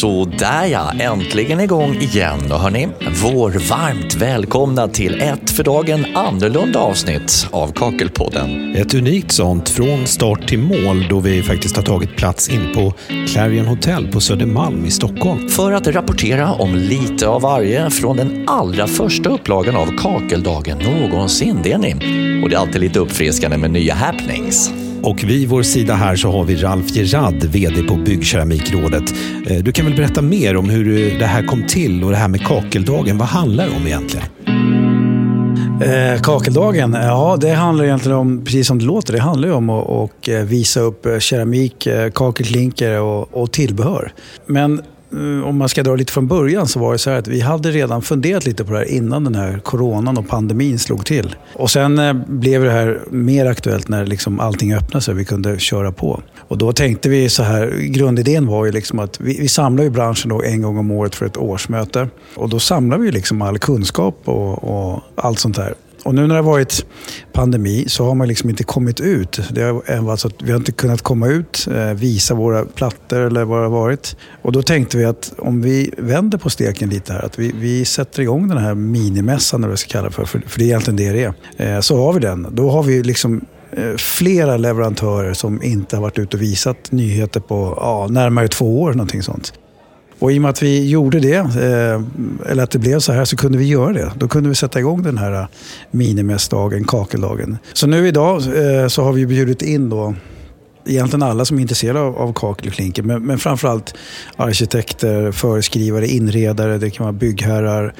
Så där ja, äntligen igång igen. Och hörni, vår varmt välkomna till ett för dagen annorlunda avsnitt av Kakelpodden. Ett unikt sånt från start till mål då vi faktiskt har tagit plats in på Clarion Hotel på Södermalm i Stockholm. För att rapportera om lite av varje från den allra första upplagan av Kakeldagen någonsin, det är ni. Och det är alltid lite uppfriskande med nya happenings. Och vid vår sida här så har vi Ralf Gerard, VD på Byggkeramikrådet. Eh, du kan väl berätta mer om hur det här kom till och det här med kakeldagen. Vad handlar det om egentligen? Eh, kakeldagen, ja det handlar egentligen om, precis som det låter, det handlar ju om att eh, visa upp eh, keramik, kakelklinker och, och tillbehör. Men Eh, om man ska dra lite från början så var det så här att vi hade redan funderat lite på det här innan den här coronan och pandemin slog till. Och sen eh, blev det här mer aktuellt när liksom allting öppnade sig och vi kunde köra på. Och då tänkte vi så här, grundidén var ju liksom att vi, vi samlar ju branschen då en gång om året för ett årsmöte. Och då samlar vi liksom all kunskap och, och allt sånt där. Och nu när det har varit pandemi så har man liksom inte kommit ut. Det har, alltså vi har inte kunnat komma ut, eh, visa våra plattor eller vad det har varit. Och då tänkte vi att om vi vänder på steken lite här, att vi, vi sätter igång den här minimässan, eller vad vi ska kalla det för, för, för det är egentligen det det är. Eh, så har vi den. Då har vi liksom eh, flera leverantörer som inte har varit ute och visat nyheter på ja, närmare två år. Någonting sånt. Och i och med att vi gjorde det, eh, eller att det blev så här, så kunde vi göra det. Då kunde vi sätta igång den här eh, minimässdagen, kakeldagen. Så nu idag eh, så har vi bjudit in då egentligen alla som är intresserade av, av kakel och klinker. Men, men framförallt arkitekter, föreskrivare, inredare, det kan vara byggherrar.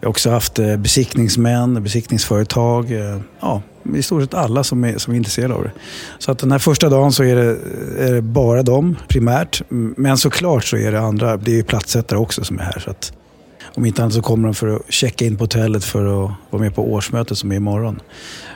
Vi har också haft eh, besiktningsmän, besiktningsföretag. Eh, ja, i stort sett alla som är, som är intresserade av det. Så att den här första dagen så är det, är det bara dem primärt. Men såklart så är det andra, det är ju platssättare också som är här. Så att om inte annat så kommer de för att checka in på hotellet för att vara med på årsmötet som är imorgon.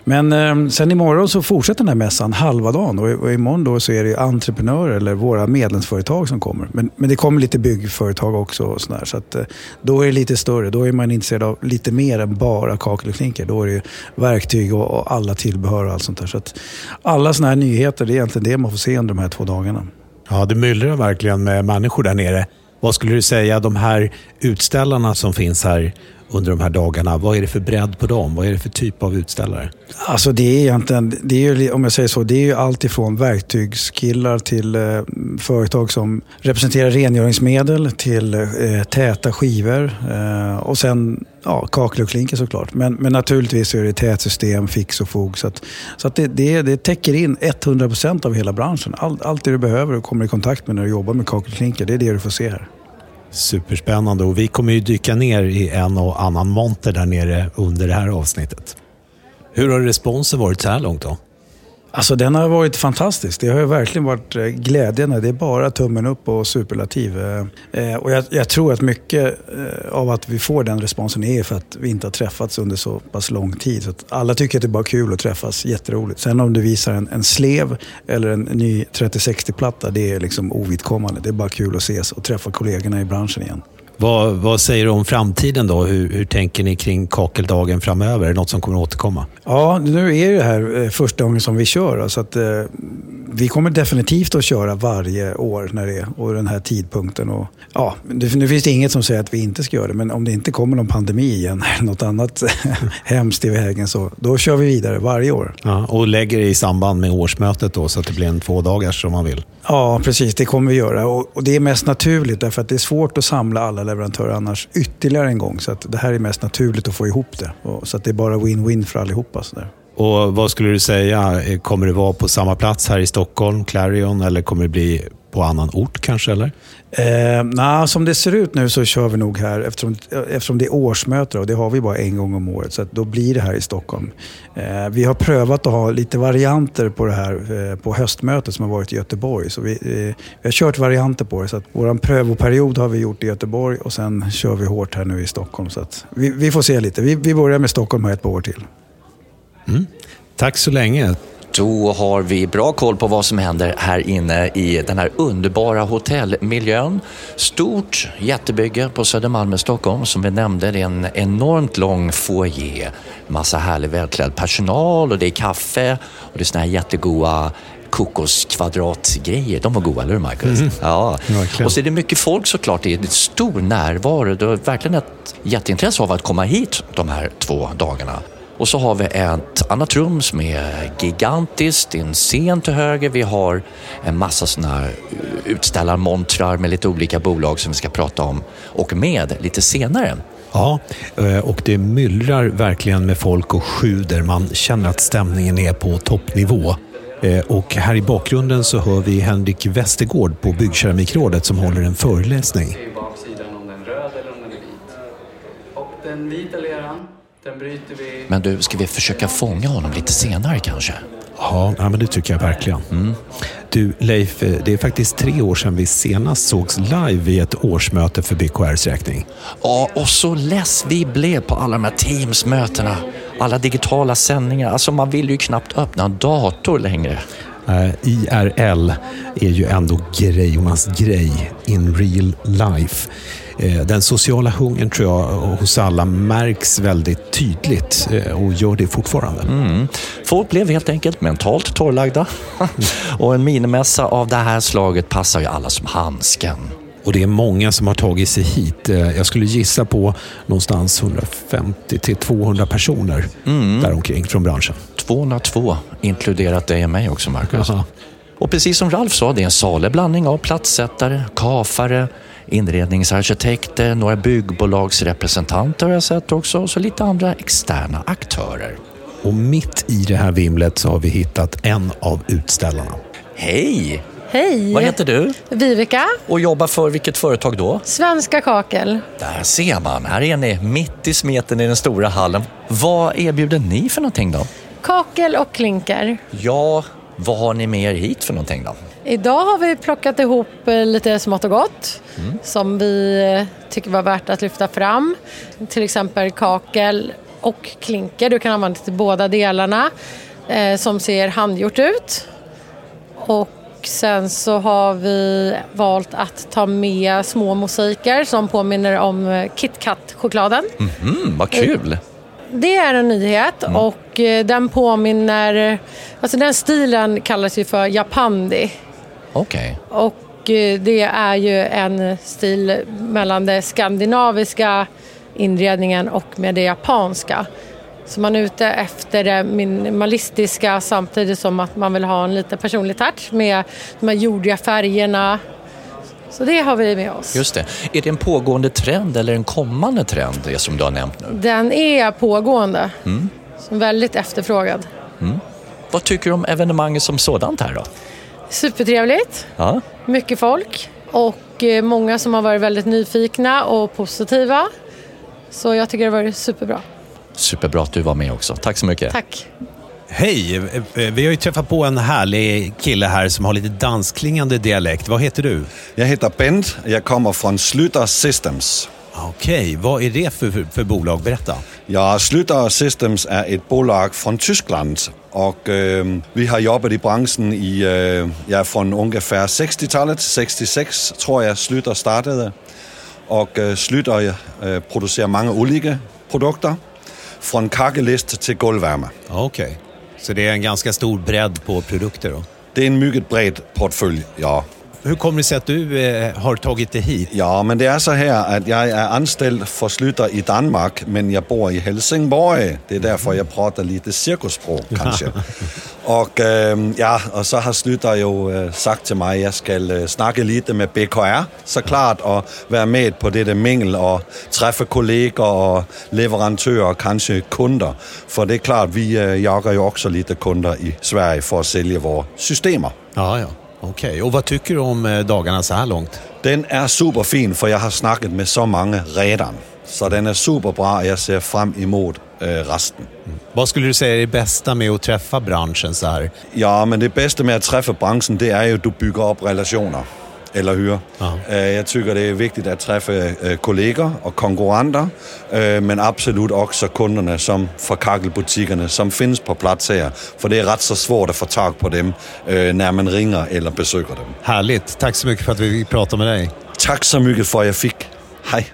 Men eh, sen imorgon så fortsätter den här mässan halva dagen och, och imorgon då så är det entreprenörer eller våra medlemsföretag som kommer. Men, men det kommer lite byggföretag också och sådär. Så att, eh, då är det lite större. Då är man intresserad av lite mer än bara kakel och klinker. Då är det verktyg och, och, alla tillbehör och allt sånt där. Så att alla sådana här nyheter, det är egentligen det man får se under de här två dagarna. Ja, det myllrar verkligen med människor där nere. Vad skulle du säga, de här utställarna som finns här under de här dagarna, vad är det för bredd på dem? Vad är det för typ av utställare? Alltså det är egentligen, det är ju, om jag säger så, det är ju allt ifrån verktygskillar till eh, företag som representerar rengöringsmedel till eh, täta skivor eh, och sen ja, kakel och klinker såklart. Men, men naturligtvis är det tätsystem, fix och fog. Så, att, så att det, det, det täcker in 100% av hela branschen. All, allt det du behöver och kommer i kontakt med när du jobbar med kakel och klinker, det är det du får se här. Superspännande och vi kommer ju dyka ner i en och annan monter där nere under det här avsnittet. Hur har responsen varit så här långt då? Alltså den har varit fantastisk. Det har ju verkligen varit eh, glädjande. Det är bara tummen upp och superlativ. Eh, eh, och jag, jag, tror att mycket av att vi får den responsen är för att vi inte har träffats under så pass lång tid. Så alla tycker att det är bara kul att träffas, jätteroligt. Sen om du visar en, en slev eller en ny 3060-platta, det är liksom ovidkommande. Det är bara kul att ses och träffa kollegorna i branschen igen. Vad, vad, säger du om framtiden då? Hur, hur, tänker ni kring kakeldagen framöver? Är det något som kommer att återkomma? Ja, nu är det här eh, första gången som vi kör. Så att, eh, vi kommer definitivt att köra varje år när det är och den här tidpunkten. Och, ja, det, nu finns det inget som säger att vi inte ska göra det, men om det inte kommer någon pandemi igen eller något annat hemskt i vägen så då kör vi vidare varje år. Ja, och lägger det i samband med årsmötet då så att det blir en två dagars som man vill? Ja, precis. Det kommer vi göra. Och, det är mest naturligt därför att det är svårt att samla alla leverantörer annars ytterligare en gång. Så att det här är mest naturligt att få ihop det. Så att det är bara win-win för allihopa. Så där. Och vad skulle du säga, eh, kommer det vara på samma plats här i Stockholm, Clarion, eller kommer det bli på annan ort kanske? Eller? Eh, nah, som det ser ut nu så kör vi nog här eftersom, eftersom det är årsmöte och det har vi bara en gång om året. Så då blir det här i Stockholm. Eh, vi har prövat att ha lite varianter på det här eh, på höstmötet som har varit i Göteborg. Så vi, eh, vi har kört varianter på det. Så att vår prövoperiod har vi gjort i Göteborg och sen kör vi hårt här nu i Stockholm. Så vi, vi, får se lite. Vi, vi börjar med Stockholm här ett par år till. Mm. Tack så länge. Då har vi bra koll på vad som händer här inne i den här underbara hotellmiljön. Stort jättebygge på Södermalm i Stockholm. Som vi nämnde, det är en enormt lång foyer. Massa härlig välklädd personal och det är kaffe och det är såna här jättegoda kokoskvadratgrejer. De var goda, eller hur Marcus? Mm. Ja. Verkligen. Och så är det mycket folk såklart. Det är en stor närvaro. Det är verkligen ett jätteintresse av att komma hit de här två dagarna. Och så har vi ett annat rum som är gigantiskt. Det är en scen till höger. Vi har en massa sådana här utställarmontrar med lite olika bolag som vi ska prata om och med lite senare. Ja, eh, och det myllrar verkligen med folk och sjuder. Man känner att stämningen är på toppnivå. Eh, Och här i bakgrunden så hör vi Henrik Westergård på Byggkeramikrådet som håller en föreläsning. Det är baksidan om den är röd eller om den är vit. Och den vita leran, vi... Men du, ska vi försöka fånga honom lite senare kanske? Ja, ja men det tycker jag verkligen. Du Leif, eh, det är faktiskt tre år sedan vi senast sågs live i ett årsmöte för BKRs räkning. Ja, och så less vi blev på alla de här Teams-mötena. Alla digitala sändningar. Alltså man vill ju knappt öppna en dator längre. Eh, IRL är ju ändå grejernas grej in real life. Eh, Den sociala hungern tror jag hos alla märks väldigt tydligt eh, och gör det fortfarande. Mm. Folk blev helt enkelt mentalt torrlagda. och en minimässa av det här slaget passar ju alla som handsken. Och det är många som har tagit sig hit. Eh, Jag skulle gissa på någonstans 150 till 200 personer däromkring från branschen. 202, inkluderat dig och mig också Marcus. Jaha. Och precis som Ralf sa, det är en salig blandning av platssättare, kafare, inredningsarkitekter, några byggbolagsrepresentanter har jag sett också och så lite andra externa aktörer. Och mitt i det här vimlet så har vi hittat en av utställarna. Hej! Hej! Vad heter du? Vivica, Och jobbar för vilket företag då? Svenska Kakel. Där ser man, här är ni mitt i smeten i den stora hallen. Vad erbjuder ni för någonting då? Kakel och klinker. Ja, vad har ni med er hit för någonting då? Idag har vi plockat ihop eh, lite smått och gott som vi eh, tycker var värt att lyfta fram. Till exempel kakel och klinker. Du kan använda till båda delarna eh, som ser handgjort ut. Och sen så har vi valt att ta med små mosaiker som påminner om eh, KitKat-chokladen. Mm, vad kul! Det är en nyhet och eh, den påminner, alltså den stilen kallas ju för japandi Okej. och eh, det är ju en stil mellan det skandinaviska inredningen och med det japanska. Så man är ute efter det minimalistiska samtidigt som att man vill ha en lite personlig touch med de här jordiga färgerna. Så det har vi med oss. Just det. Är det en pågående trend eller en kommande trend, det som du har nämnt nu? Den är pågående, som väldigt efterfrågad. Vad tycker du om evenemanget som sådant här då? Supertrevligt, Ja. mycket folk och eh, många som har varit väldigt nyfikna och positiva. Så jag tycker det har varit superbra. Superbra att du var med också. Tack så mycket. Tack. Hej! Eh, Vi har ju träffat på en härlig kille här som har lite dansklingande dialekt. Vad heter du? Jeg hedder Bent, jeg kommer fra Slytter Systems. Okej, vad är det för, för, för bolag? Berätta. Ja, Slytter Systems er et bolag fra Tyskland, og øh, vi har jobbet i branchen i, øh, ja, fra ungefær 60-tallet. 66 tror jeg Slytter startede. Og øh, Slytter øh, producerer mange olika produkter, fra en kakkelist til gulvvärme. Okej. Så det är en ganska stor bredd på produkter då? Det er en mycket bred portfølje, ja. Hur kommer det sig att du eh, har tagit dig hit? Ja, men det er så her, at jeg er anställd for Slytter i Danmark, men jeg bor i Helsingborg. Det er derfor, jeg prater lite cirkussprog, kanskje. Og, øh, ja, og så har Slytter jo øh, sagt til mig, at jeg skal øh, snakke lidt med BKR, så klart, og være med på dette mingel og træffe kolleger og leverandører og kanskje kunder. For det er klart, vi øh, jager jo også lidt kunder i Sverige for at sælge vores systemer. Ja, ja. Okej. Och vad tycker du om eh, dagarna så här långt? Den er super fin, for jeg har snakket med så mange redan. Så den er super bra, og jeg ser frem imod øh, resten. Vad skulle du säga är det bästa med att träffa branschen så här? Ja, men det bedste med at træffe branchen, det er jo, at du bygger op relationer. Eller hyre. Ja. Øh, Jeg tykker, det er vigtigt at træffe øh, kolleger og konkurrenter, øh, men absolut også kunderne, som fra kakkelbutikkerne, som findes på plads her. For det er ret så svårt at få tag på dem, når man ringer eller besøger dem. Härligt. Tack så mycket för att vi fick prata med dig. Tak så mycket for, at jeg fik. Hej.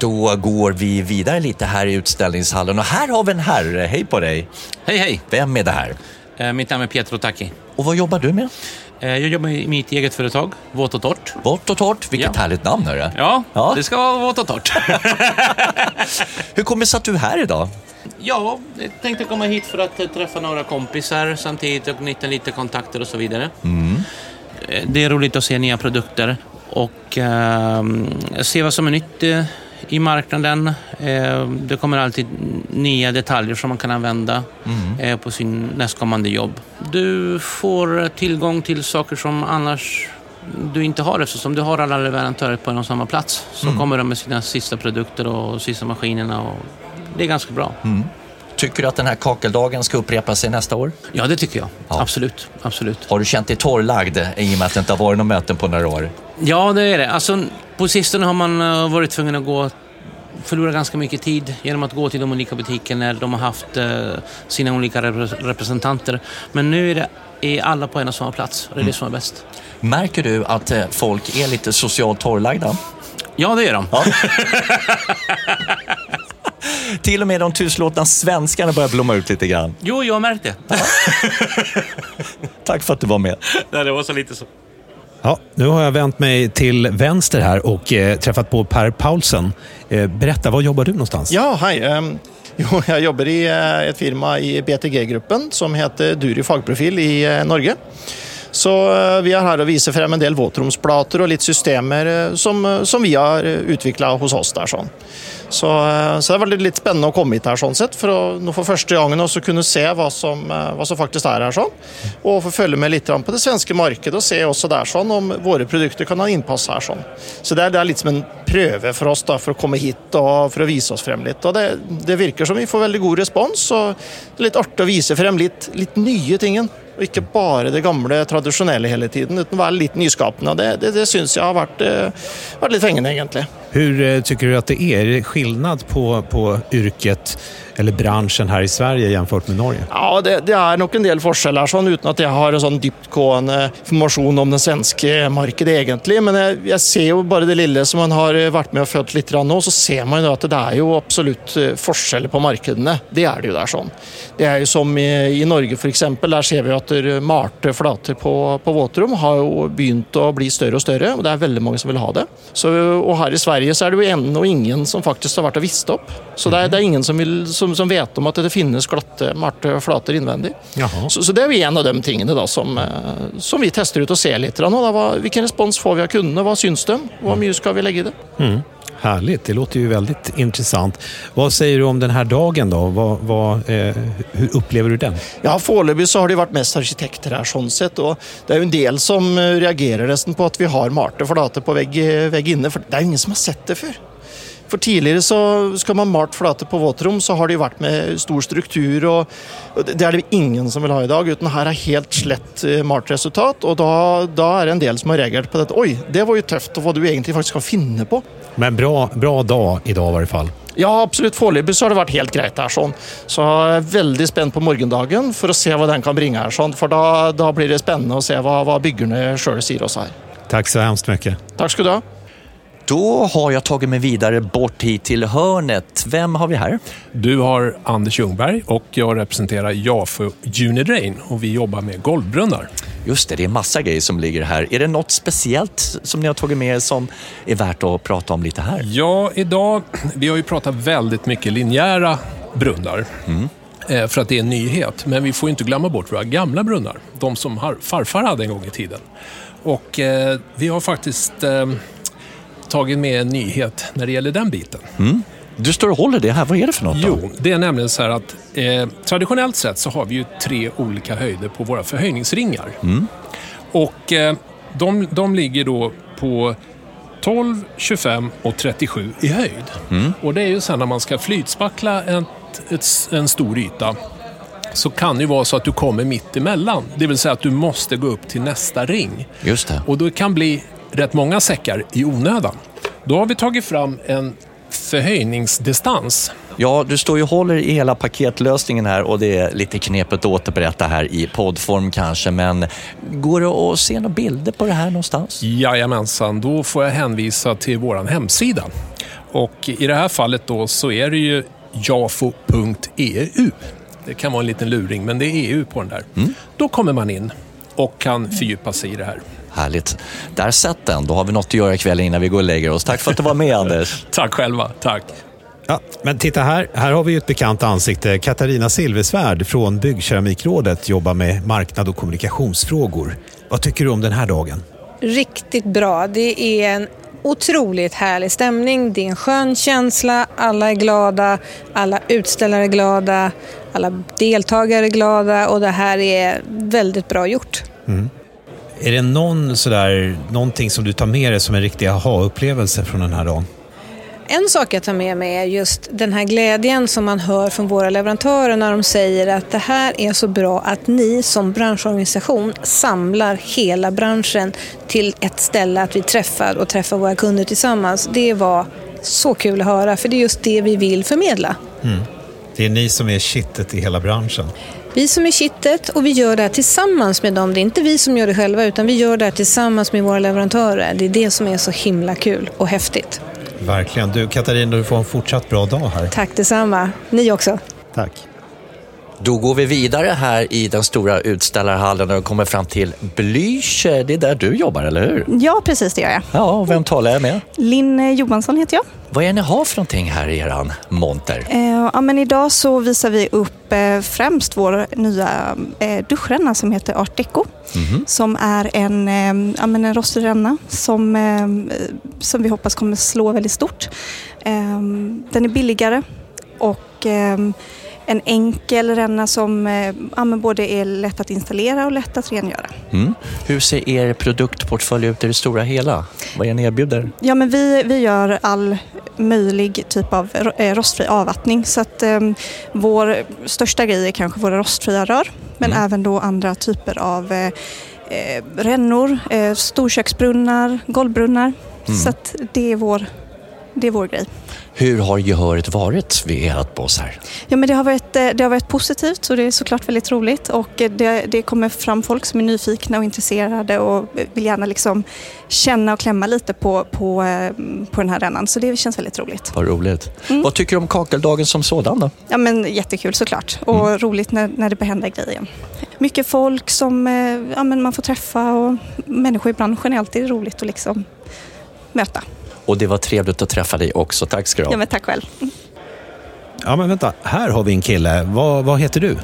Då går vi vidare lite här i utställningshallen och här har vi en herre. Hej på dig! Hej hej! Vem är det här? Eh, Mitt namn är Pietro Tacchi. Och vad jobbar du med? Eh, Jag jobbar i mitt eget företag, Våt och torrt. Vått och torrt, vilket Ja. härligt namn är det. Ja, Ja. det ska vara våt och torrt. Hur kommer det sig att du är här idag? ja, jag tänkte komma hit för att eh, träffa några kompisar samtidigt och knyta lite kontakter och så vidare. Eh, Det är roligt att se nya produkter och eh, se vad som är nytt i marknaden. Eh, det kommer alltid nya detaljer som man kan använda eh, på sin nästkommande jobb. Du får tillgång till saker som annars du inte har eftersom du har alla leverantörer på en och samma plats. Så kommer de med sina sista produkter och sista maskinerna och det är ganska bra. Tycker du att den här kakeldagen ska upprepa sig nästa år? Ja, det tycker jag. Ja. Absolut. Absolut. Har du känt dig torrlagd i och med att det inte har varit någon möten på några år? Ja, det är det. Alltså, på sistone har man eh, varit tvungen att gå förlora ganska mycket tid genom att gå till de olika butikerna när de har haft eh, sina olika repre- representanter. Men nu är det är alla på en och samma plats och det är det som är bäst. Märker du att eh, folk är lite socialt torrlagda? Ja, det är de. Ja. Till och med de tuslåtna svenskarna börjar blomma ut lite grann. Jo, jag har märkt det. Tack för att du var med. Nej, det var så lite så. Ja, nu har jag vänt mig till vänster här och eh, träffat på Per Paulsen. Eh, berätta, var jobbar du någonstans? Ja, hej. Um, jo, jag jobbar i uh, ett firma i BTG-gruppen som heter Duri Fagprofil i uh, Norge. Så eh, vi är här och visar fram en del våtrumsplattor och lite system eh, som, eh, som vi har utvecklat hos oss. där. sånn. Så, så det har varit lite spännande att komma hit här sånn sett, för å nå for første gangen også se vad som, eh, hva som faktiskt är här. sånn. Och få följa med lite på det svenska marknaden och se också där sånn om våra produkter kan ha inpass här. sånn. Så det är det är lite som en pröve för oss då, för att komma hit och för att visa oss fram lite. Och det, det verkar som vi får väldigt god respons, och det är lite artigt att visa fram lite, lite nya tingen. Og ikke bare det gamle, tradisjonelle hele tiden, uten være litt nyskapende. Det, det, det syns jeg har vært, eh, vært litt fengende, egentlig. Hur eh, tycker du att det är? Är det skillnad på, på yrket eller branschen här i Sverige jämfört med Norge? Ja, det, det är nog en del skillnader sånn, uten at jeg har en djupgående information om den svenska marknaden egentligen. Men jag, jag, ser ju bara det lilla som man har eh, varit med och följt lite grann nå, så ser man ju att det är ju absolut eh, skillnader på marknaderna. Det är det ju där. sånn. Det är ju som i, i Norge för exempel, där ser vi att marte malte flater på, på våtrum har ju börjat att bli större och större och det är väldigt många som vill ha det. Så, och här i Sverige så er det jo en og ingen som faktisk har vært og visst opp. Så det er, det er ingen som, vil, som, som vet om at det finnes glatte, malte flater innvendig. Jaha. Så, så det jo en av de tingene da som, eh, som vi tester ut og ser litt. grann, og Da, hva, hvilken respons får vi av kundene? Hva syns de? Hvor mye skal vi legge i det? Mm. Härligt, det låter ju väldigt intressant. Vad säger du om den här dagen då? Vad, vad, eh, hur upplever du den? Ja, Foreløpig så har det varit mest arkitekter här sånn sett. Og det är jo en del som reagerar reagerer nesten på att vi har Marte Flate på väggen vägg inne. för det är jo ingen som har sett det før. For tidligere så skal man malt flate på våtrom, så har de vært med stor struktur, og og det er det ingen som vil ha i dag. Uten her er helt slett eh, malt resultat, og da, da er det en del som har reagert på dette. Oi, det var jo tøft, og hva du egentlig faktisk kan finne på. Men bra, bra dag idag i varje fall. Ja, absolutt. Foreløpig så har det vært helt greit her. sånn. Så jeg er veldig spent på morgendagen for å se hva den kan bringe her. sånn. For da, da blir det spennende å se hva, hva byggerne sjøl sier oss her. Tack så hemskt mycket. Takk skal du ha. Då har jag tagit mig vidare bort hit till hörnet. Vem har vi här? Du har Anders Ljungberg och jag representerar Jafo Unidrain och vi jobbar med golvbrunnar. Just det, det är massa grejer som ligger här. Är det något speciellt som ni har tagit med som är värt att prata om lite här? Ja, idag, vi har ju pratat väldigt mycket linjära brunnar. eh, För att det är en nyhet. Men vi får inte glömma bort våra gamla brunnar. De som farfar hade en gång i tiden. Och eh, vi har faktiskt eh, tagit med en nyhet när det gäller den biten. Du står och håller det här. Vad är det för något? Då? Jo, det är nämligen så här att eh, traditionellt sett så har vi ju tre olika höjder på våra förhöjningsringar. Och eh, de, de ligger då på 12, 25 och 37 i höjd. Och det är ju sen när man ska flytspackla ett, ett, en stor yta så kan det ju vara så att du kommer mitt emellan. Det vill säga att du måste gå upp till nästa ring. Just det. Och det kan bli rätt många säckar i onödan. Då har vi tagit fram en förhöjningsdistans. Ja, du står ju och håller i hela paketlösningen här och det är lite knepigt att återberätta här i poddform kanske, men går det att se några bilder på det här någonstans? Jajamensan, då får jag hänvisa till vår hemsida. Och i det här fallet då så är det ju jafo.eu. Det kan vara en liten luring, men det är EU på den där. Då kommer man in och kan fördjupa sig i det här. Härligt. Där satt den. Då har vi något att göra ikväll innan vi går och lägger oss. Tack för att du var med Anders. Tack själva. Tack. Ja, men titta här, här har vi ju ett bekant ansikte. Katarina Silversvärd från Byggkeramikrådet jobbar med marknad och kommunikationsfrågor. Vad tycker du om den här dagen? Riktigt bra. Det är en otroligt härlig stämning. Det är en skön känsla. Alla är glada. Alla utställare är glada. Alla deltagare är glada och det här är väldigt bra gjort. Är det någon sådär, någonting som du tar med dig som en riktig aha-upplevelse från den här dagen? En sak jag tar med mig är just den här glädjen som man hör från våra leverantörer när de säger att det här är så bra att ni som branschorganisation samlar hela branschen till ett ställe att vi träffar och träffar våra kunder tillsammans. Det var så kul att höra för det är just det vi vill förmedla. Det är ni som är kittet i hela branschen. Vi som är kittet och vi gör det här tillsammans med dem. Det är inte vi som gör det själva utan vi gör det här tillsammans med våra leverantörer. Det är det som är så himla kul och häftigt. Verkligen. Du Katarina, du får en fortsatt bra dag här. Tack detsamma. Ni också. Tack. Då går vi vidare här i den stora utställarhallen och kommer fram till Blücher. Det är där du jobbar, eller hur? Ja, precis det gör jag. Ja, och vem talar jag med? Linn Johansson heter jag. Vad är det ni har för någonting här i eran monter? Eh, ja, men idag så visar vi upp eh, främst vår nya eh, duschränna som heter Art Deco. Som är en, eh, ja, men en rostig ränna som, eh, som vi hoppas kommer slå väldigt stort. Eh, den är billigare och eh, en enkel ränna som eh, ja, både är lätt att installera och lätt att rengöra. Mm. Hur ser er produktportfölj ut i det stora hela? Vad är ni erbjuder? Ja, men vi, vi gör all möjlig typ av eh, rostfri avvattning. Så att eh, vår största grej är kanske våra rostfria rör. Men även då andra typer av eh, eh, rännor, eh, storköksbrunnar, golvbrunnar. Så att det är vår, det är vår grej. Hur har gehöret varit vid ert boss här? Ja, men det, har varit, eh, det har varit positivt och det är såklart väldigt roligt. Och eh, det, det kommer fram folk som är nyfikna och intresserade och vill gärna liksom känna och klämma lite på, på, eh, på den här rännan. Så det känns väldigt roligt. Vad roligt. Mm. Vad tycker du om kakeldagen som sådan då? Ja, men jättekul såklart och roligt när, när det börjar hända grejer. Mycket folk som ja, men man får träffa och människor i branschen är alltid roligt att liksom möta. Och det var trevligt att träffa dig också. Tack ska du Ja, ha. men tack själv. Ja, men vänta. Här har vi en kille. Vad, vad heter du?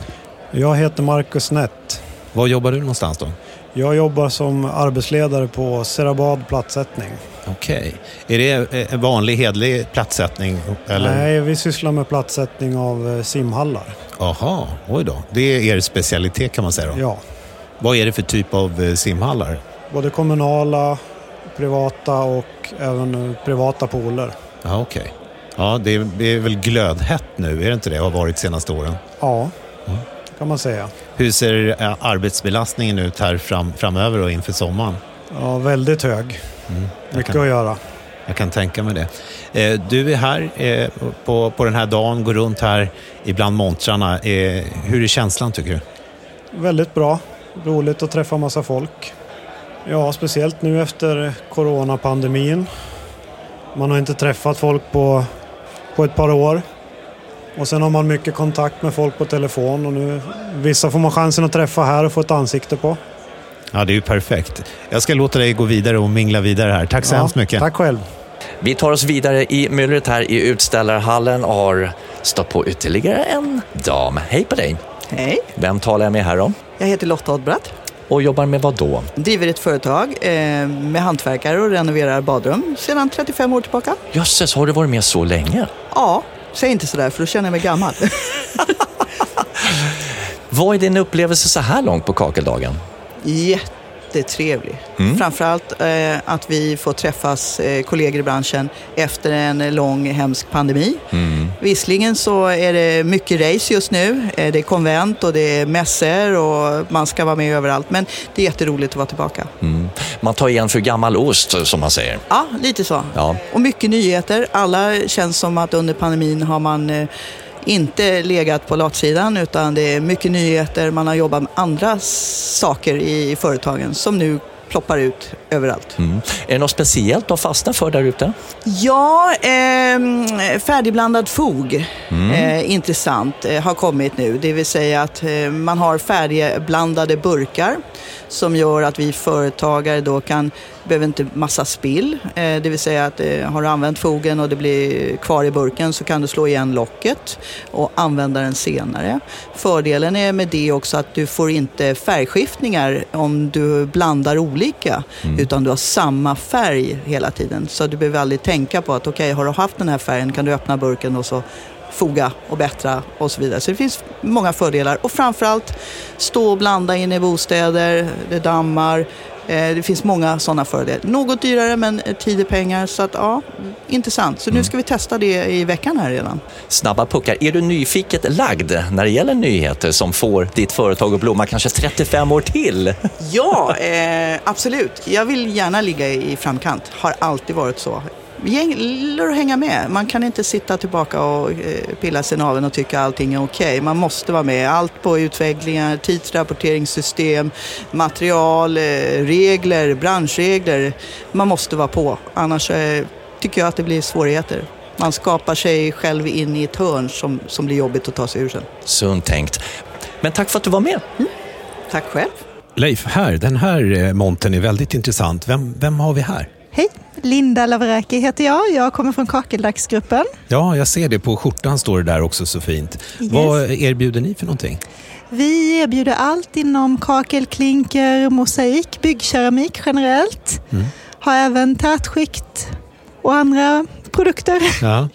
Jag heter Marcus Nett. Var jobbar du någonstans då? Jag jobbar som arbetsledare på Serabad platssättning. Okej. Är det en vanlig hedlig platssättning? Eller? Nej, vi sysslar med platssättning av eh, simhallar. Aha, oj då. Det är er specialitet kan man säga då? Ja, Vad är det för typ av eh, simhallar? både kommunala, privata och även eh, privata pooler. Ja, okej. Ja, det är, det är väl glödhett nu, är det inte det? Har varit senaste åren. Ja, kan man säga. Hur ser eh, arbetsbelastningen ut här fram, framöver och inför sommaren? Ja, väldigt hög. Mycket kan- att göra. Jag kan tänka mig det. Eh, Du är här eh, på, på den här dagen, går runt här ibland montrarna. Eh, Hur är känslan tycker du? Väldigt bra. Roligt att träffa massa folk. Ja, speciellt nu efter coronapandemin. Man har inte träffat folk på, på ett par år. Och sen har man mycket kontakt med folk på telefon och nu vissa får man chansen att träffa här och få ett ansikte på. Ja, det är ju perfekt. Jag ska låta dig gå vidare och mingla vidare här. Tack så Ja, hemskt mycket. Tack själv. Vi tar oss vidare i myllret här i utställarhallen och har stött på ytterligare en dam. Hej på dig! Hej, Vem talar jag med här om? jag heter Lotta Oddbratt. Och jobbar med vad då? Driver ett företag eh, med hantverkare och renoverar badrum sedan 35 år tillbaka. Jösses, har du varit med så länge? Ja, säg inte sådär för då känner jag mig gammal. Vad är din upplevelse så här långt på kakeldagen? Jättetrevlig. Mm. Framförallt eh, att vi får träffas eh, kollegor i branschen efter en lång hemsk pandemi. Mm. Visserligen så är det mycket race just nu. Eh, Det är konvent och det är mässor och man ska vara med överallt. Men det är jätteroligt att vara tillbaka. Mm. Man tar igen för gammal ost, som man säger. Ja, lite så. Ja. Och mycket nyheter. Alla känns som att under pandemin har man eh, inte legat på latsidan utan det är mycket nyheter. Man har jobbat med andra saker i företagen som nu ploppar ut överallt. Mm. Är det något speciellt att fastna för där ute? Ja, eh, färdigblandad fog, Mm. eh, intressant, eh, har kommit nu. Det vill säga att eh, man har färdigblandade burkar som gör att vi företagare då kan, behöver inte massa spill. Eh, det vill säga att eh, har du använt fogen och det blir kvar i burken så kan du slå igen locket och använda den senare. Fördelen är med det också att du får inte färgskiftningar om du blandar olika utan du har samma färg hela tiden. Så du behöver aldrig tänka på att okej, har du haft den här färgen kan du öppna burken och så foga och bättra och så vidare. Så det finns många fördelar och framförallt stå och blanda in i bostäder, det dammar. Eh, Det finns många sådana fördelar. Något dyrare men tid är pengar så att ja, intressant. Så nu ska vi testa det i veckan här redan. Snabba puckar. Är du nyfiket lagd när det gäller nyheter som får ditt företag att blomma kanske 35 år till? Ja, eh, absolut. Jag vill gärna ligga i framkant. Har alltid varit så. Det gäller att hänga med. Man kan inte sitta tillbaka och eh, pilla sig i naveln och tycka allting är okej. Man måste vara med. Allt på utvecklingar, tidsrapporteringssystem, material, eh, regler, branschregler. Man måste vara på. Annars eh, tycker jag att det blir svårigheter. Man skapar sig själv in i ett hörn som, som blir jobbigt att ta sig ur sen. Sunt tänkt. Men tack för att du var med. Tack själv. Leif, här, den här montern är väldigt intressant. Vem, vem har vi här? Hej, Linda Laveraki heter jag. Jag kommer från Kakeldagsgruppen. Ja, jag ser det. På skjortan står det där också så fint. Yes. Vad erbjuder ni för någonting? Vi erbjuder allt inom kakel, klinker, mosaik, byggkeramik generellt. Mm. Har även tätskikt och andra produkter. Ja.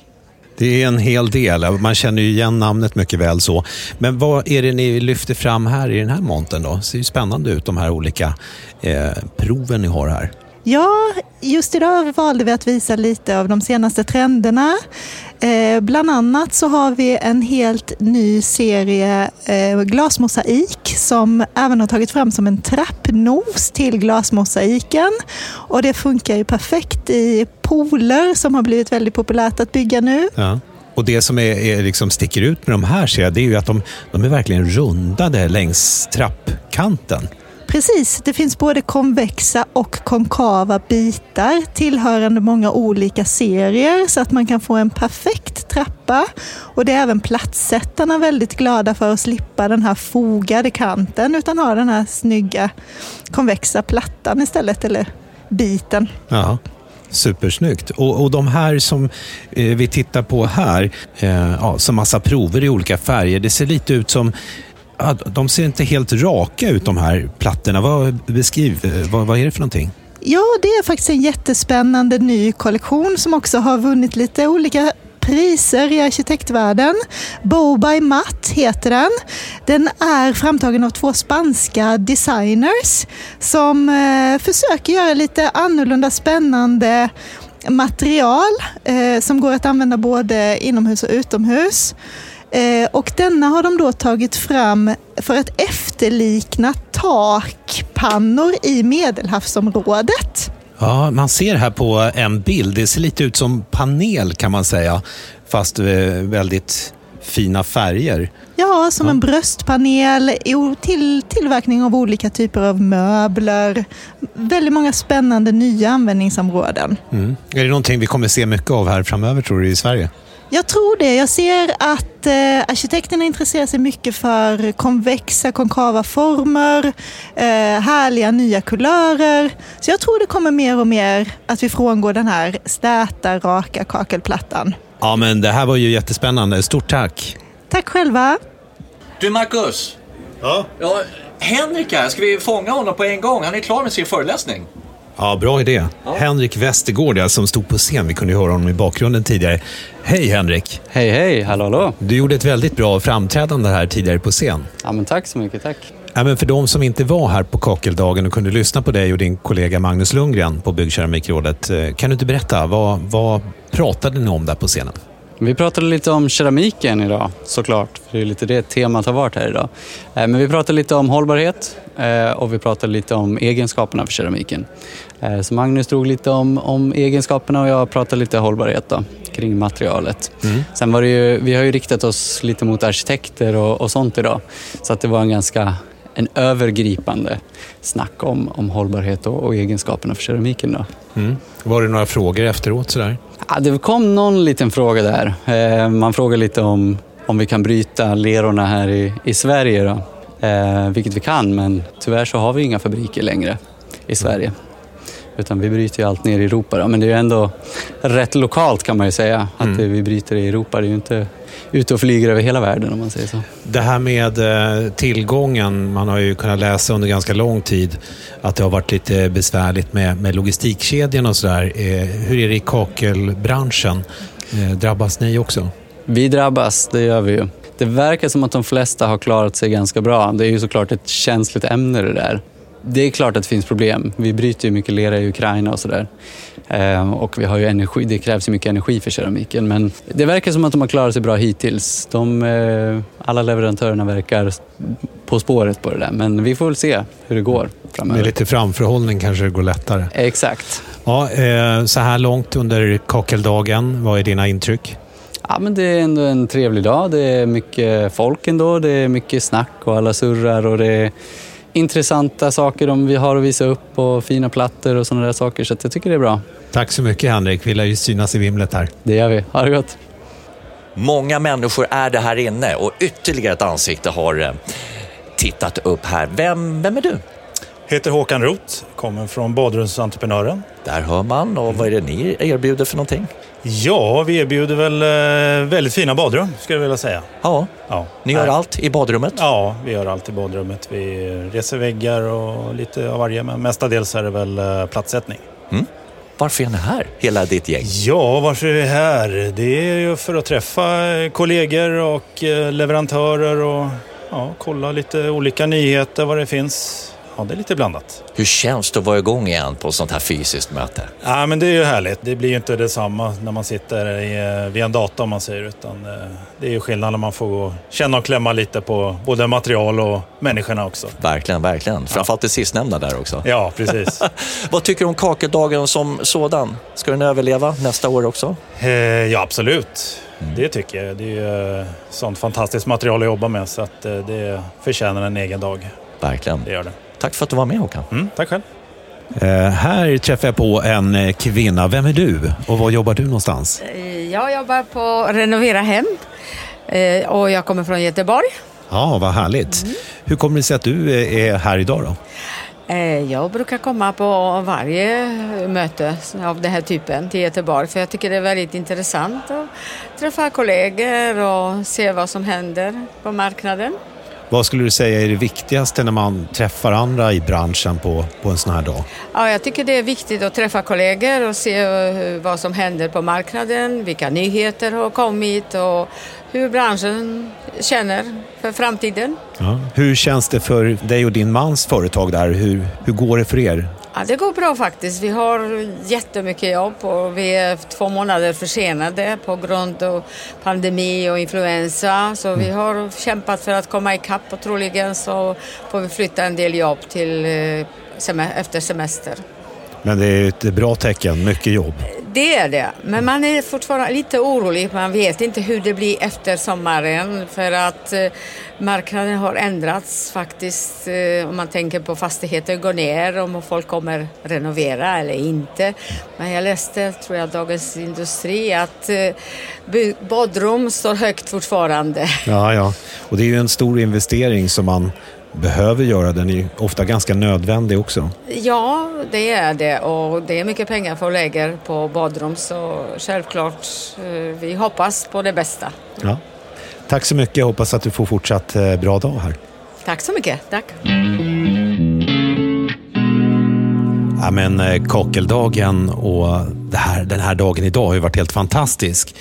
Det är en hel del. Man känner ju igen namnet mycket väl så. Men vad är det ni lyfter fram här i den här montern då? Det ser ju spännande ut de här olika eh, proven ni har här. Ja, just idag valde vi att visa lite av de senaste trenderna. Eh, bland annat så har vi en helt ny serie eh, glasmosaik som även har tagit fram som en trappnos till glasmosaiken. Och det funkar ju perfekt i pooler som har blivit väldigt populärt att bygga nu. Ja. Och det som är, är liksom sticker ut med de här ser jag, det är ju att de, de är verkligen rundade längs trappkanten. Precis, det finns både konvexa och konkava bitar tillhörande många olika serier så att man kan få en perfekt trappa. Och det är även platssättarna väldigt glada för att slippa den här fogade kanten utan ha den här snygga konvexa plattan istället, eller biten. Ja. Supersnyggt. Och, och de här som eh, vi tittar på här, eh, ja, som massa prover i olika färger, det ser lite ut som ja, de ser inte helt raka ut de här plattorna. Vad, beskriv, vad, vad är det för någonting? Ja, det är faktiskt en jättespännande ny kollektion som också har vunnit lite olika priser i arkitektvärlden. Bow by Matt heter den. Den är framtagen av två spanska designers som eh, försöker göra lite annorlunda spännande material eh, som går att använda både inomhus och utomhus. Eh, och denna har de då tagit fram för att efterlikna takpannor i Medelhavsområdet. Ja, man ser här på en bild, det ser lite ut som panel kan man säga, fast eh, väldigt fina färger. Ja, som en bröstpanel till tillverkning av olika typer av möbler. Väldigt många spännande nya användningsområden. Mm. Är det någonting vi kommer se mycket av här framöver tror du i Sverige? Jag tror det. Jag ser att eh, arkitekterna intresserar sig mycket för konvexa, konkava former, eh, härliga nya kulörer. Så jag tror det kommer mer och mer att vi frångår den här stäta, raka kakelplattan. Ja, men det här var ju jättespännande. Stort tack! Tack själva! Du Marcus. Ja? ja Henrik här, ska vi fånga honom på en gång? Han är klar med sin föreläsning. Ja, bra idé. Henrik Westergård ja, som stod på scen. Vi kunde ju höra honom i bakgrunden tidigare. Hej Henrik! Hej, hej! Hallå, hallå! Du gjorde ett väldigt bra framträdande här tidigare på scen. Ja, men tack så mycket, tack. Ja, men för de som inte var här på kakeldagen och kunde lyssna på dig och din kollega Magnus Lundgren på Byggkeramikrådet. eh, Kan du inte berätta, vad, vad pratade ni om där på scenen? Vi pratade lite om keramiken idag, såklart. För det är lite det temat har varit här idag. Eh, Men vi pratade lite om hållbarhet eh, och vi pratade lite om egenskaperna för keramiken. Eh, Så Magnus drog lite om, om egenskaperna och jag pratade lite hållbarhet då, kring materialet. Sen var det ju, vi har ju riktat oss lite mot arkitekter och, och sånt idag. Så att det var en ganska en övergripande snack om, om hållbarhet och, och egenskaperna för keramiken. Då. Mm. Var det några frågor efteråt? Sådär? Ja, det kom någon liten fråga där. Eh, man frågar lite om, om vi kan bryta lerorna här i, i Sverige. Då. Eh, vilket vi kan, men tyvärr så har vi inga fabriker längre i Sverige. Utan vi bryter ju allt ner i Europa. Då. Men det är ju ändå rätt lokalt kan man ju säga. Att Mm. vi bryter i Europa, det är ju inte ute och flyger över hela världen om man säger så. Det här med eh, tillgången, man har ju kunnat läsa under ganska lång tid att det har varit lite besvärligt med, med logistikkedjan och sådär. Eh, hur är det i kakelbranschen? Eh, drabbas ni också? Vi drabbas, det gör vi ju. Det verkar som att de flesta har klarat sig ganska bra. Det är ju såklart ett känsligt ämne det där. Det är klart att det finns problem. Vi bryter ju mycket lera i Ukraina och sådär. Eh, och vi har ju energi, det krävs ju mycket energi för keramiken. Men det verkar som att de har klarat sig bra hittills. De, eh, alla leverantörerna verkar på spåret på det där. Men vi får väl se hur det går framöver. Med lite framförhållning kanske det går lättare. Exakt. Ja, eh, så här långt under kakeldagen, vad är dina intryck? Ja, men det är ändå en trevlig dag. Det är mycket folk ändå. Det är mycket snack och alla surrar och det intressanta saker de vi har att visa upp och fina plattor och sådana där saker. Så jag tycker det är bra. Tack så mycket Henrik, vi lär ju synas i vimlet här. Det gör vi. Ha det gott. Många människor är det här inne och ytterligare ett ansikte har eh, tittat upp här. Vem, vem är du? Heter Håkan Roth, kommer från Badrumsentreprenören. Där hör man. Och vad är det ni erbjuder för någonting? Ja, vi erbjuder väl eh, väldigt fina badrum, skulle jag vilja säga. Ja, ja. ni gör allt i badrummet? Ja, vi gör allt i badrummet. Vi reser väggar och lite av varje, men mestadels är det väl eh, plattsättning. Mm. Varför är ni här, hela ditt gäng? Ja, varför är vi här? Det är ju för att träffa eh, kollegor och leverantörer och ja, kolla lite olika nyheter, vad det finns. Ja, det är lite blandat. Hur känns det att vara igång igen på ett sånt här fysiskt möte? Ja, men det är ju härligt. Det blir ju inte detsamma när man sitter i, eh, vid en dator om man säger. Utan eh, det är ju skillnad när man får känna och klämma lite på både material och människorna också. Verkligen, verkligen. Framförallt det sistnämnda där också. Ja, precis. Vad tycker du om kakeldagen som sådan? Ska den överleva nästa år också? Eh, ja, absolut. Det tycker jag. Det är ju sånt fantastiskt material att jobba med så att det förtjänar en egen dag. Verkligen. Det gör det. Tack för att du var med Håkan. Mm, tack själv. Eh, här träffar jag på en eh, kvinna. Vem är du och var jobbar du någonstans? Jag jobbar på Renovera Hem eh, och jag kommer från Göteborg. Ja, vad härligt. Hur kommer det sig att du eh, är här idag då? Eh, Jag brukar komma på varje möte av den här typen till Göteborg för jag tycker det är väldigt intressant att träffa kollegor och se vad som händer på marknaden. Vad skulle du säga är det viktigaste när man träffar andra i branschen på, på en sån här dag? Ja, jag tycker det är viktigt att träffa kollegor och se eh, vad som händer på marknaden, vilka nyheter har kommit och hur branschen känner för framtiden. Ja. Hur känns det för dig och din mans företag där? Hur, hur går det för er? Ja, det går bra faktiskt. Vi har jättemycket jobb och vi är två månader försenade på grund av pandemi och influensa. Så vi har kämpat för att komma ikapp och troligen så får vi flytta en del jobb till eh, sem- efter semester. Men det är ett bra tecken, mycket jobb. Det är det, men man är fortfarande lite orolig. Man vet inte hur det blir efter sommaren för att eh, marknaden har ändrats faktiskt. Eh, om man tänker på fastigheter går ner, om folk kommer renovera eller inte. Men jag läste, tror jag, Dagens Industri att eh, badrum står högt fortfarande. Ja, ja. Och det är ju en stor investering som man behöver göra. Den är ofta ganska nödvändig också. Ja, det är det och det är mycket pengar för lägger på badrum så självklart, eh, vi hoppas på det bästa. Ja. Tack så mycket. Jag hoppas att du får fortsatt eh, bra dag här. Tack så mycket. Tack. Ja, men eh, kakeldagen och det här, den här dagen idag har ju varit helt fantastisk.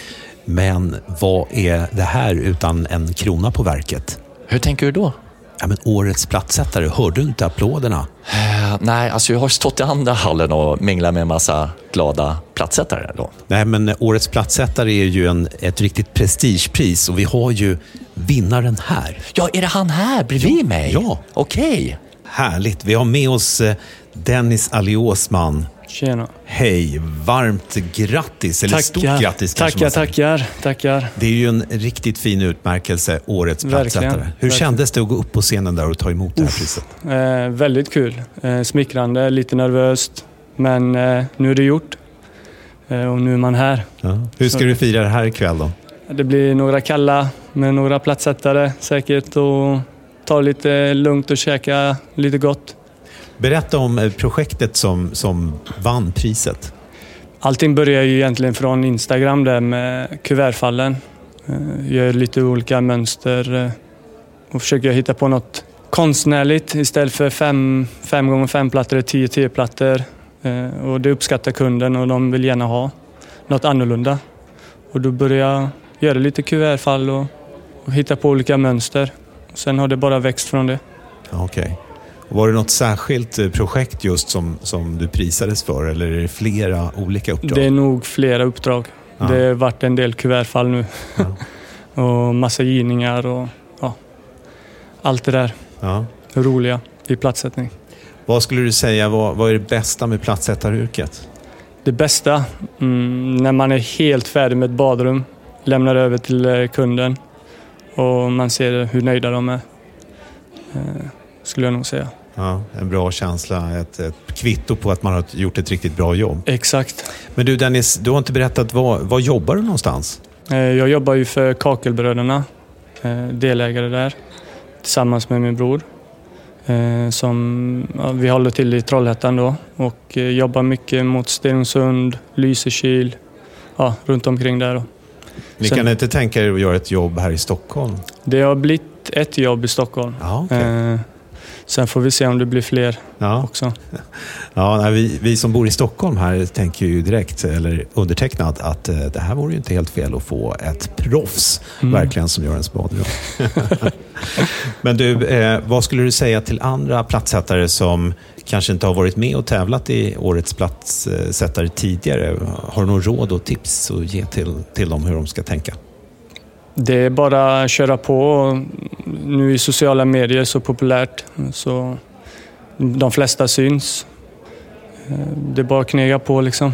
Men vad är det här utan en krona på verket? Hur tänker du då? Ja, men årets plattsättare, hörde du inte applåderna? Eh, nej, alltså jag har stått i andra hallen och minglat med en massa glada plattsättare då. Nej, men årets plattsättare är ju en, ett riktigt prestigepris och vi har ju vinnaren här. Ja, är det han här bredvid mig? Ja. Okej. Härligt. Vi har med oss eh, Dennis Aliosman. Tjena. Hej, varmt grattis, eller stort grattis kanske Tackar, tackar, tackar. Det är ju en riktigt fin utmärkelse, Årets plattsättare. Hur verkligen. kändes det att gå upp på scenen där och ta emot det här priset? Eh, väldigt kul. Eh, smickrande, lite nervöst. Men eh, nu är det gjort. Eh, och nu är man här. Ja. Hur ska Så- du fira det här ikväll då? Det blir några kalla med några plattsättare säkert och ta lite lugnt och käka lite gott. Berätta om eh, projektet som, som vann priset. Allting börjar ju egentligen från Instagram där med kuvertfallen. Eh, Gör lite olika mönster eh, och försöker hitta på något konstnärligt istället för fem, fem gånger fem plattor, tio tio plattor. Och det uppskattar kunden och de vill gärna ha något annorlunda. Och då börjar jag göra lite kuvertfall och, och hitta på olika mönster. Sen har det bara växt från det. Okej. Var det något särskilt eh, projekt just som, som du prisades för eller är det flera olika uppdrag? Det är nog flera uppdrag. Ja. Det har varit en del kuvertfall nu. och massa givningar och ja, allt det där Ja. roliga i platssättning. Vad skulle du säga, vad, vad är det bästa med plattsättaryrket? Det bästa, mm, när man är helt färdig med ett badrum, lämnar över till eh, kunden och man ser hur nöjda de är. Skulle jag nog säga. Ja, en bra känsla, ett, ett kvitto på att man har gjort ett riktigt bra jobb. Exakt. Men du Dennis, du har inte berättat, var, var jobbar du någonstans? Eh, Jag jobbar ju för Kakelbröderna, eh, delägare där, tillsammans med min bror. Eh, Som, ja, vi håller till i Trollhättan då och jobbar mycket mot Stenungsund, Lysekil, ja, runt omkring där. Då. Ni Sen- kan inte tänka er att göra ett jobb här i Stockholm? Det har blivit ett jobb i Stockholm. Ja, okej. Eh, Sen får vi se om det blir fler Ja. också. Ja, vi, vi som bor i Stockholm här tänker ju direkt, eller undertecknat, att eh, det här vore ju inte helt fel att få ett proffs, Mm. verkligen, som gör ens badrum. Men du, eh, vad skulle du säga till andra plattsättare som kanske inte har varit med och tävlat i årets plattsättare tidigare? Har du någon råd och tips att ge till, till dem hur de ska tänka? Det är bara att köra på. Nu är sociala medier så populärt så de flesta syns. Det är bara att knega på liksom.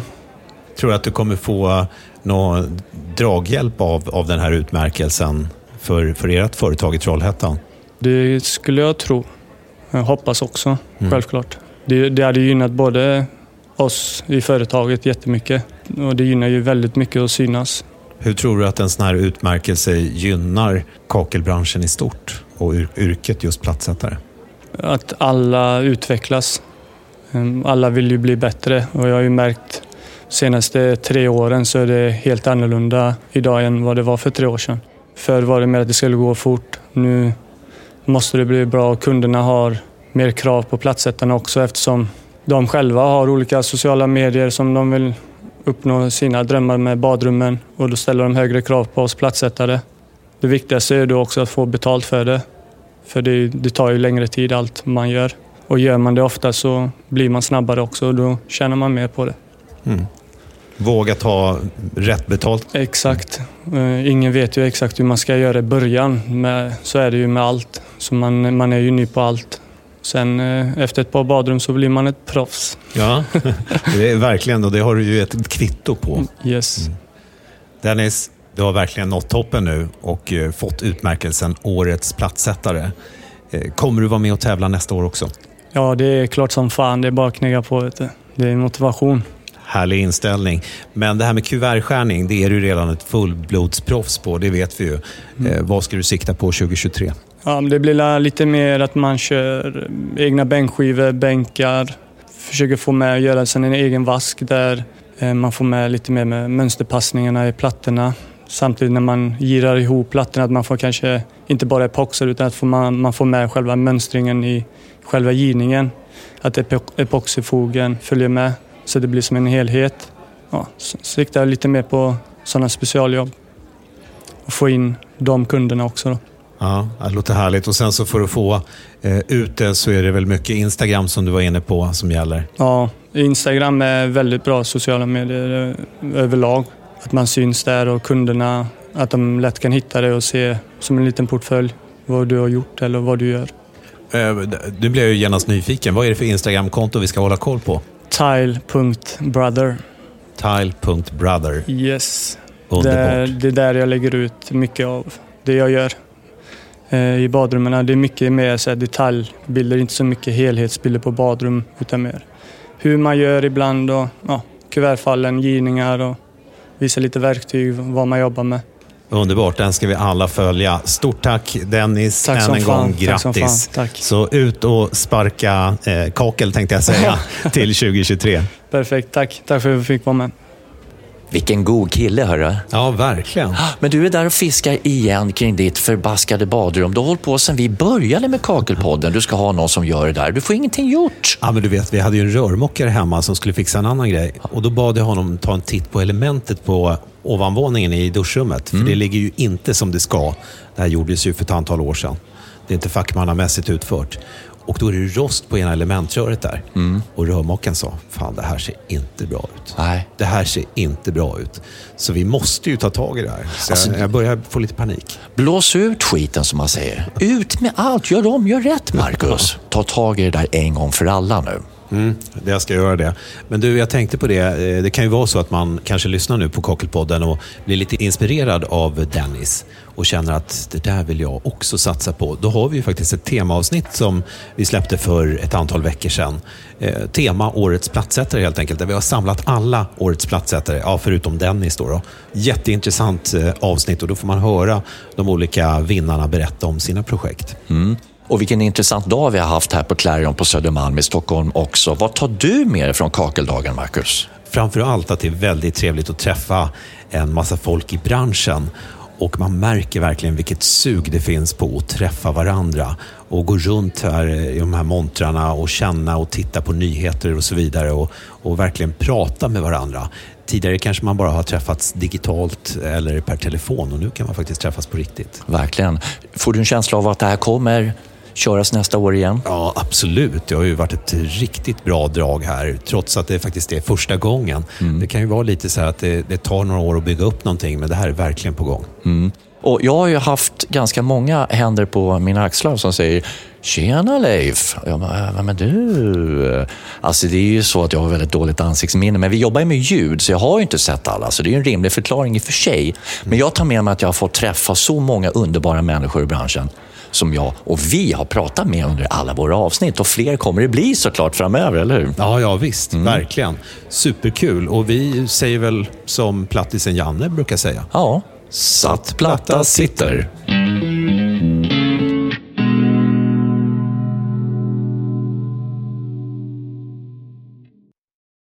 Tror du att du kommer få någon draghjälp av, av den här utmärkelsen för, för ert företag i Trollhättan? Det skulle jag tro. Jag hoppas också, Mm. självklart. Det, det hade gynnat både oss i företaget jättemycket och det gynnar ju väldigt mycket att synas. Hur tror du att en sån här utmärkelse gynnar kakelbranschen i stort och yr- yrket just plattsättare? Att alla utvecklas. Ehm, alla vill ju bli bättre och jag har ju märkt de senaste tre åren så är det helt annorlunda idag än vad det var för tre år sedan. Förr var det mer att det skulle gå fort. Nu måste det bli bra och kunderna har mer krav på plattsättarna också eftersom de själva har olika sociala medier som de vill uppnå sina drömmar med badrummen och då ställer de högre krav på oss plattsättare. Det viktigaste är då också att få betalt för det. För det, det tar ju längre tid allt man gör. Och gör man det ofta så blir man snabbare också och då tjänar man mer på det. Mm. Våga ta rätt betalt. Exakt. Eh, Ingen vet ju exakt hur man ska göra i början. Men så är det ju med allt. Så man, man är ju ny på allt. Sen eh, efter ett par badrum så blir man ett proffs. Ja, det är verkligen och det har du ju ett kvitto på. Yes. Dennis, du har verkligen nått toppen nu och eh, fått utmärkelsen Årets plattsättare. Eh, Kommer du vara med och tävla nästa år också? Ja, det är klart som fan. Det är bara att knega på. Vet du. Det är motivation. Härlig inställning. Men det här med kuvertskärning, det är du redan ett fullblodsproffs på, det vet vi ju. Eh, vad ska du sikta på 2023? Ja, det blir lite mer att man kör egna bänkskivor, bänkar. Försöker få med och göra sen en egen vask där eh, man får med lite mer med mönsterpassningarna i plattorna. Samtidigt när man girar ihop plattorna att man får kanske inte bara epoxer utan att man, man får med själva mönstringen i själva girningen. Att epoxifogen följer med så det blir som en helhet. Ja, så siktar jag lite mer på sådana specialjobb och få in de kunderna också. Då. Ja, det låter härligt. Och sen så för att få eh, ut det så är det väl mycket Instagram som du var inne på som gäller. Ja, Instagram är väldigt bra sociala medier eh, överlag. Att man syns där och kunderna, att de lätt kan hitta det och se som en liten portfölj vad du har gjort eller vad du gör. Eh, Du blev ju genast nyfiken. Vad är det för Instagramkonto vi ska hålla koll på? tile.brother. Tile.brother. Yes. Underbart. Det, det är där jag lägger ut mycket av det jag gör i badrummen. Det är mycket mer så detaljbilder, inte så mycket helhetsbilder på badrum utan mer hur man gör ibland och ja, kuvertfallen, givningar och visa lite verktyg, vad man jobbar med. Underbart, den ska vi alla följa. Stort tack Dennis, tack än en fan. gång grattis. Tack Så ut och sparka eh, kakel tänkte jag säga till 2023. Perfekt, tack. Tack för att vi fick vara med. Vilken god kille, hörru. Ja, verkligen. Men du är där och fiskar igen kring ditt förbaskade badrum. Du har hållit på sedan vi började med Kakelpodden. Du ska ha någon som gör det där. Du får ingenting gjort. Ja, men du vet, vi hade ju en rörmokare hemma som skulle fixa en annan grej. Och då bad jag honom ta en titt på elementet på ovanvåningen i duschrummet. För Mm. det ligger ju inte som det ska. Det här gjordes ju för ett antal år sedan. Det är inte fackmannamässigt utfört. Och då är det rost på ena elementröret där. Mm. Och rörmokaren sa, fan det här ser inte bra ut. Nej. Det här ser inte bra ut. Så vi måste ju ta tag i det här. Så Alltså- jag, jag börjar få lite panik. Blås ut skiten som man säger. Ut med allt. Gör om, gör rätt Marcus. Ta tag i det där en gång för alla nu. Mm, jag ska göra det. Men du, jag tänkte på det. Eh, det kan ju vara så att man kanske lyssnar nu på Kakelpodden och blir lite inspirerad av Dennis och känner att det där vill jag också satsa på. Då har vi ju faktiskt ett temaavsnitt som vi släppte för ett antal veckor sedan. Eh, tema Årets plattsättare helt enkelt, där vi har samlat alla Årets plattsättare, ja, förutom Dennis. Då, då. Jätteintressant eh, avsnitt och då får man höra de olika vinnarna berätta om sina projekt. Mm. Och vilken intressant dag vi har haft här på Clarion på Södermalm i Stockholm också. Vad tar du med dig från kakeldagen, Marcus? Framför allt att det är väldigt trevligt att träffa en massa folk i branschen. Och man märker verkligen vilket sug det finns på att träffa varandra och gå runt här i de här montrarna och känna och titta på nyheter och så vidare och, och verkligen prata med varandra. Tidigare kanske man bara har träffats digitalt eller per telefon och nu kan man faktiskt träffas på riktigt. Verkligen. Får du en känsla av att det här kommer köras nästa år igen? Ja, absolut. Det har ju varit ett riktigt bra drag här, trots att det faktiskt är första gången. Det kan ju vara lite så här att det, det tar några år att bygga upp någonting, men det här är verkligen på gång. Mm. Och jag har ju haft ganska många händer på mina axlar som säger Tjena Leif! Jag bara, vem är du? Alltså det är ju så att jag har väldigt dåligt ansiktsminne, men vi jobbar ju med ljud så jag har ju inte sett alla, så det är ju en rimlig förklaring i och för sig. Men jag tar med mig att jag har fått träffa så många underbara människor i branschen som jag och vi har pratat med under alla våra avsnitt och fler kommer det bli såklart framöver, eller hur? Ja, ja visst. Verkligen. Superkul. Och vi säger väl som plattisen Janne brukar säga. Ja, satt platta sitter.